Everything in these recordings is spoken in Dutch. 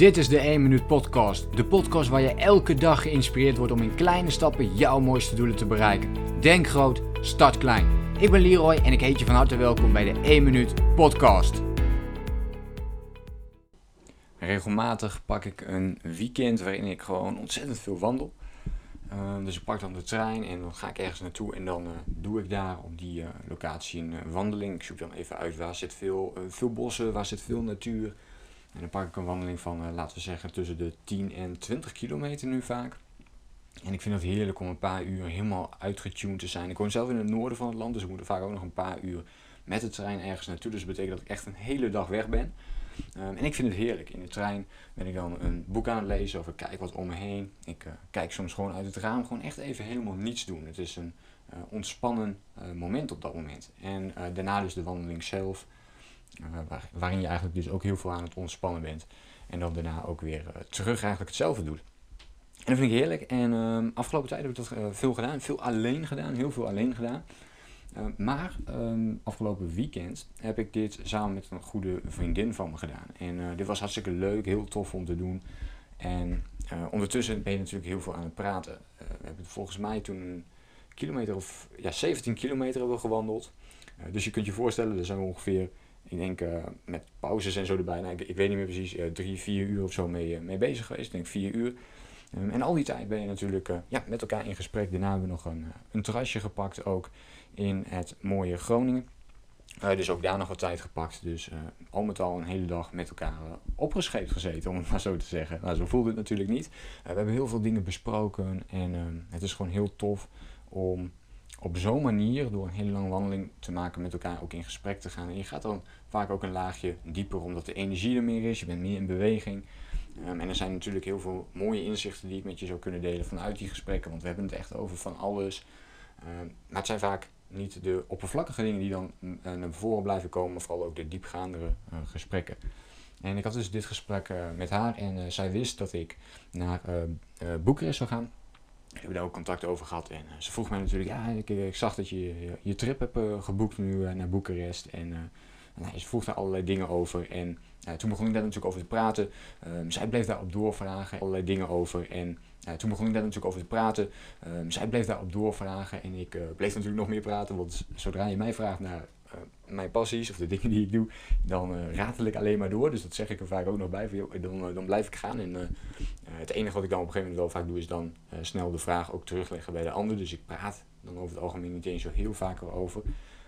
Dit is de 1 Minuut Podcast. De podcast waar je elke dag geïnspireerd wordt om in kleine stappen jouw mooiste doelen te bereiken. Denk groot, start klein. Ik ben Leroy en ik heet je van harte welkom bij de 1 Minuut Podcast. Regelmatig pak ik een weekend waarin ik gewoon ontzettend veel wandel. Uh, dus ik pak dan de trein en dan ga ik ergens naartoe en dan uh, doe ik daar op die uh, locatie een wandeling. Ik zoek dan even uit waar zit veel, veel bossen, waar zit veel natuur. En dan pak ik een wandeling van, laten we zeggen, tussen de 10 en 20 kilometer nu vaak. En ik vind het heerlijk om een paar uur helemaal uitgetuned te zijn. Ik woon zelf in het noorden van het land, dus ik moet vaak ook nog een paar uur met de trein ergens naartoe. Dus dat betekent dat ik echt een hele dag weg ben. Um, en ik vind het heerlijk. In de trein ben ik dan een boek aan het lezen of ik kijk wat om me heen. Ik uh, kijk soms gewoon uit het raam, gewoon echt even helemaal niets doen. Het is een uh, ontspannen moment op dat moment. En daarna dus de wandeling zelf, waar, waarin je eigenlijk dus ook heel veel aan het ontspannen bent. En dan daarna ook weer terug eigenlijk hetzelfde doet. En dat vind ik heerlijk. En um, afgelopen tijd heb ik dat veel gedaan. Veel alleen gedaan, heel veel alleen gedaan. Maar um, afgelopen weekend heb ik dit samen met een goede vriendin van me gedaan. En dit was hartstikke leuk, heel tof om te doen. En ondertussen ben je natuurlijk heel veel aan het praten. we hebben volgens mij toen een kilometer of ja, 17 kilometer hebben gewandeld. dus je kunt je voorstellen, er zijn ongeveer, ik denk met pauzes en zo erbij, nou, ik, ik, weet niet meer precies, drie, vier uur of zo mee, mee bezig geweest. Ik denk vier uur. Um, en al die tijd ben je natuurlijk ja, met elkaar in gesprek. Daarna hebben we nog een, een terrasje gepakt ook in het mooie Groningen. Dus ook daar nog wat tijd gepakt. Dus al met al een hele dag met elkaar opgescheept gezeten, om het maar zo te zeggen. Nou, zo voelde het natuurlijk niet. we hebben heel veel dingen besproken en het is gewoon heel tof om op zo'n manier, door een hele lange wandeling te maken, met elkaar ook in gesprek te gaan. En je gaat dan vaak ook een laagje dieper, omdat de energie er meer is, je bent meer in beweging. Um, en er zijn natuurlijk heel veel mooie inzichten die ik met je zou kunnen delen vanuit die gesprekken, want we hebben het echt over van alles. Um, maar het zijn vaak niet de oppervlakkige dingen die dan uh, naar voren blijven komen, vooral ook de diepgaandere uh, gesprekken. En ik had dus dit gesprek uh, met haar en zij wist dat ik naar Boekarest zou gaan. We hebben daar ook contact over gehad en ze vroeg mij natuurlijk, ja, ik, ik zag dat je je trip hebt geboekt nu naar Boekarest. En nou, ze vroeg daar allerlei dingen over en toen begon ik daar natuurlijk over te praten. Ehm, zij bleef daarop doorvragen, allerlei dingen over en toen begon ik daar natuurlijk over te praten. Um, zij bleef daarop doorvragen en ik bleef natuurlijk nog meer praten. Want zodra je mij vraagt naar mijn passies of de dingen die ik doe, dan ratel ik alleen maar door. Dus dat zeg ik er vaak ook nog bij. Van, dan, dan blijf ik gaan. En het enige wat ik dan op een gegeven moment wel vaak doe, is dan snel de vraag ook terugleggen bij de ander. Dus ik praat dan over het algemeen niet eens zo heel vaak erover.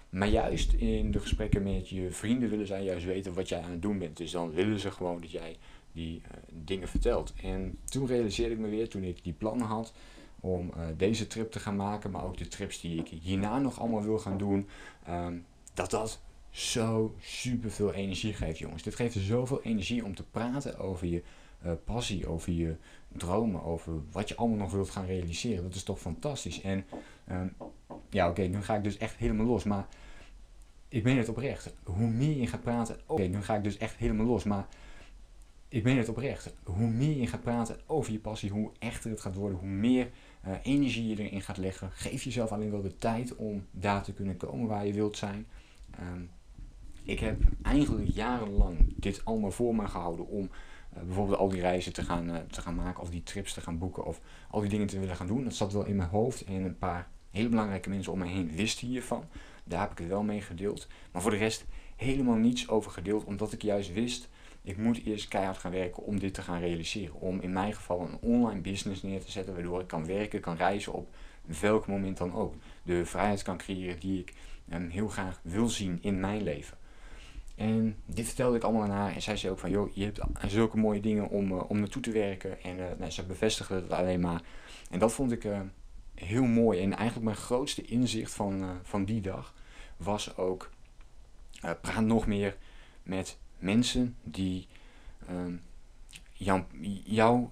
Maar juist in de gesprekken met je vrienden willen zij juist weten wat jij aan het doen bent. Dus dan willen ze gewoon dat jij die uh, dingen vertelt. En toen realiseerde ik me weer, toen ik die plannen had om uh, deze trip te gaan maken, maar ook de trips die ik hierna nog allemaal wil gaan doen, um, dat dat zo super veel energie geeft, jongens. Dit geeft zoveel energie om te praten over je uh, passie, over je dromen, over wat je allemaal nog wilt gaan realiseren. Dat is toch fantastisch. En um, ja, oké, okay, nu ga ik dus echt helemaal los, maar ik ben het oprecht. Hoe meer je gaat praten, oké, okay, nu ga ik dus echt helemaal los, maar ik ben het oprecht. Hoe meer je gaat praten over je passie, hoe echter het gaat worden, hoe meer uh, energie je erin gaat leggen. Geef jezelf alleen wel de tijd om daar te kunnen komen waar je wilt zijn. Um, ik heb eigenlijk jarenlang dit allemaal voor me gehouden om uh, bijvoorbeeld al die reizen te gaan, uh, te gaan maken of die trips te gaan boeken of al die dingen te willen gaan doen. Dat zat wel in mijn hoofd en een paar hele belangrijke mensen om me heen wisten hiervan. Daar heb ik het wel mee gedeeld. Maar voor de rest helemaal niets over gedeeld, omdat ik juist wist ik moet eerst keihard gaan werken om dit te gaan realiseren. Om in mijn geval een online business neer te zetten waardoor ik kan werken, kan reizen op welk moment dan ook. De vrijheid kan creëren die ik um, heel graag wil zien in mijn leven. En dit vertelde ik allemaal aan haar en zij zei ook van, joh, je hebt zulke mooie dingen om, uh, om naartoe te werken. En uh, nou, ze bevestigde het alleen maar. En dat vond ik uh, heel mooi. En eigenlijk mijn grootste inzicht van, van die dag was ook, praat nog meer met mensen die jou,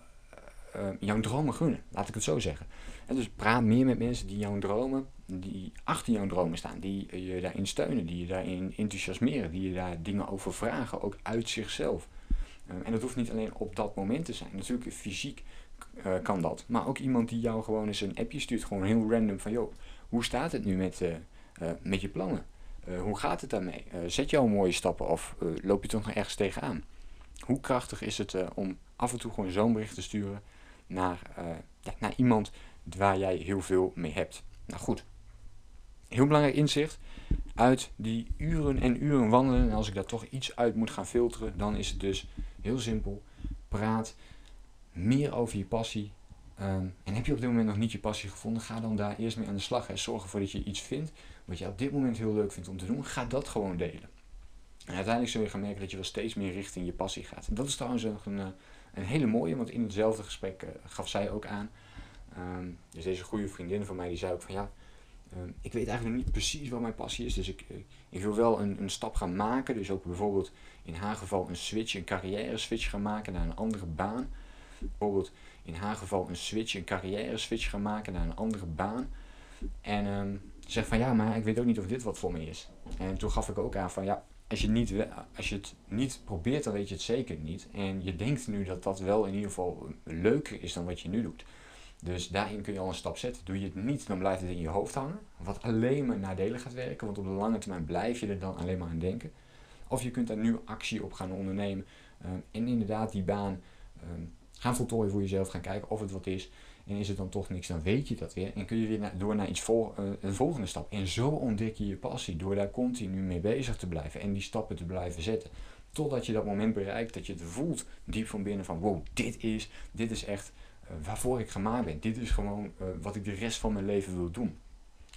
uh, jouw dromen gunnen, laat ik het zo zeggen. En dus praat meer met mensen die jouw dromen, die achter jouw dromen staan, die je daarin steunen, die je daarin enthousiasmeren, die je daar dingen over vragen, ook uit zichzelf. Uh, en dat hoeft niet alleen op dat moment te zijn. Natuurlijk fysiek uh, kan dat. Maar ook iemand die jou gewoon eens een appje stuurt, gewoon heel random van joh, hoe staat het nu met, uh, met je plannen? Uh, hoe gaat het daarmee? Uh, zet je al mooie stappen of uh, loop je toch nog ergens tegenaan? Hoe krachtig is het om af en toe gewoon zo'n bericht te sturen naar, ja, naar iemand waar jij heel veel mee hebt. Nou goed, heel belangrijk inzicht. Uit die uren en uren wandelen, en als ik daar toch iets uit moet gaan filteren, dan is het dus heel simpel. Praat meer over je passie. Ehm, en heb je op dit moment nog niet je passie gevonden, ga dan daar eerst mee aan de slag. Hè. Zorg ervoor dat je iets vindt wat je op dit moment heel leuk vindt om te doen. Ga dat gewoon delen. En uiteindelijk zul je gaan merken dat je wel steeds meer richting je passie gaat. En dat is trouwens een, eh, een hele mooie, want in hetzelfde gesprek uh, gaf zij ook aan. Um, dus deze goede vriendin van mij, die zei ook van ja, um, ik weet eigenlijk nog niet precies wat mijn passie is. Dus ik, uh, ik wil wel een, een stap gaan maken. Dus ook bijvoorbeeld in haar geval een switch, een carrière switch gaan maken naar een andere baan. Bijvoorbeeld in haar geval een switch, een carrière switch gaan maken naar een andere baan. En um, zegt van ja, maar ik weet ook niet of dit wat voor me is. En toen gaf ik ook aan van ja, als je, niet, als je het niet probeert, dan weet je het zeker niet. En je denkt nu dat dat wel in ieder geval leuker is dan wat je nu doet. Dus daarin kun je al een stap zetten. Doe je het niet, dan blijft het in je hoofd hangen. Wat alleen maar nadelig gaat werken, want op de lange termijn blijf je er dan alleen maar aan denken. Of je kunt daar nu actie op gaan ondernemen. Um, en inderdaad die baan um, gaan voltooien voor jezelf, gaan kijken of het wat is. En is het dan toch niks, dan weet je dat weer. En kun je weer door naar iets uh, een volgende stap. En zo ontdek je je passie. Door daar continu mee bezig te blijven. En die stappen te blijven zetten. Totdat je dat moment bereikt dat je het voelt diep van binnen van wow, dit is, dit is echt uh, waarvoor ik gemaakt ben. Dit is gewoon uh, wat ik de rest van mijn leven wil doen.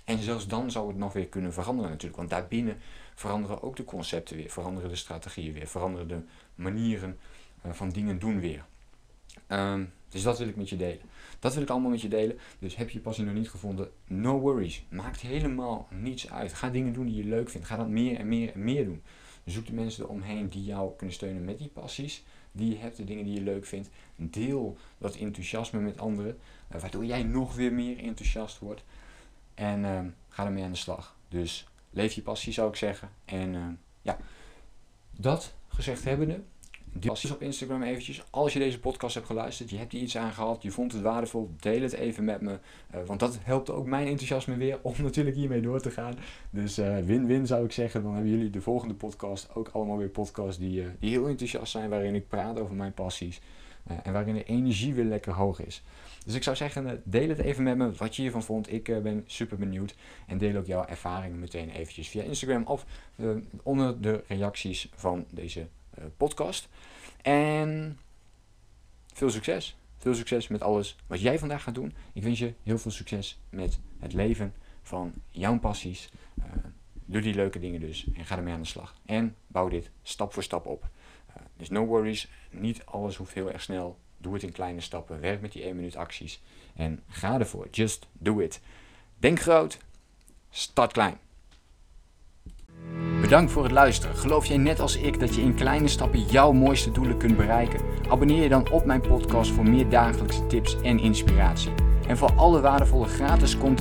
En zelfs dan zou het nog weer kunnen veranderen natuurlijk. Want daarbinnen veranderen ook de concepten weer. Veranderen de strategieën weer. Veranderen de manieren van dingen doen weer. Um, dus dat wil ik met je delen. Dat wil ik allemaal met je delen. Dus heb je je passie nog niet gevonden, no worries. Maakt helemaal niets uit. Ga dingen doen die je leuk vindt. Ga dat meer en meer en meer doen. Zoek de mensen eromheen die jou kunnen steunen met die passies die je hebt, de dingen die je leuk vindt. Deel dat enthousiasme met anderen, uh, waardoor jij nog weer meer enthousiast wordt. En uh, ga ermee aan de slag. Dus leef je passie, zou ik zeggen. En uh, ja, dat gezegd hebbende, Deel op Instagram eventjes. Als je deze podcast hebt geluisterd, je hebt hier iets aan gehad, je vond het waardevol, deel het even met me. Uh, want dat helpt ook mijn enthousiasme weer om natuurlijk hiermee door te gaan. Dus win-win uh, zou ik zeggen. Dan hebben jullie de volgende podcast ook allemaal weer podcasts die, die heel enthousiast zijn, waarin ik praat over mijn passies. en waarin de energie weer lekker hoog is. Dus ik zou zeggen, deel het even met me wat je hiervan vond. Ik ben super benieuwd. En deel ook jouw ervaringen meteen eventjes via Instagram of onder de reacties van deze uh, podcast. En veel succes. Veel succes met alles wat jij vandaag gaat doen. Ik wens je heel veel succes met het leven van jouw passies. Uh, doe die leuke dingen dus en ga ermee aan de slag. En bouw dit stap voor stap op. Uh, dus no worries, niet alles hoeft heel erg snel. Doe het in kleine stappen. Werk met die 1 minuut acties. En ga ervoor. Just do it. Denk groot. Start klein. Bedankt voor het luisteren. Geloof jij net als ik dat je in kleine stappen jouw mooiste doelen kunt bereiken? Abonneer je dan op mijn podcast voor meer dagelijkse tips en inspiratie. En voor alle waardevolle gratis content